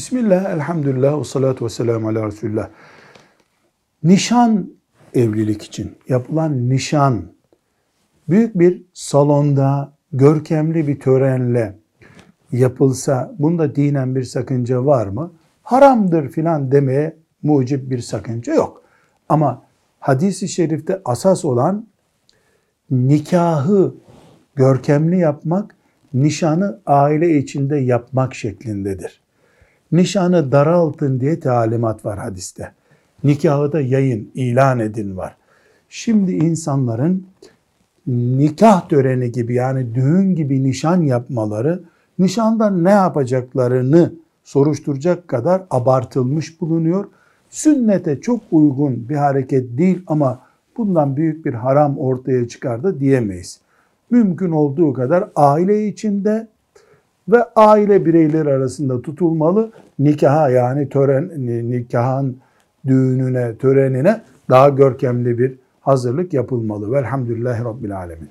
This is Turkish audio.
Bismillah, elhamdülillah, ve salatu ve selamu ala Resulullah. Nişan evlilik için yapılan nişan büyük bir salonda görkemli bir törenle yapılsa bunda dinen bir sakınca var mı? Haramdır filan demeye mucip bir sakınca yok. Ama hadisi şerifte asas olan nikahı görkemli yapmak, nişanı aile içinde yapmak şeklindedir. Nişanı daraltın diye talimat var hadiste. Nikahı da yayın, ilan edin var. Şimdi insanların nikah töreni gibi yani düğün gibi nişan yapmaları, nişanda ne yapacaklarını soruşturacak kadar abartılmış bulunuyor. Sünnete çok uygun bir hareket değil ama bundan büyük bir haram ortaya çıkar da diyemeyiz. Mümkün olduğu kadar aile içinde ve aile bireyleri arasında tutulmalı. Nikaha yani tören nikahın düğününe, törenine daha görkemli bir hazırlık yapılmalı. Velhamdülillahi Rabbil Alemin.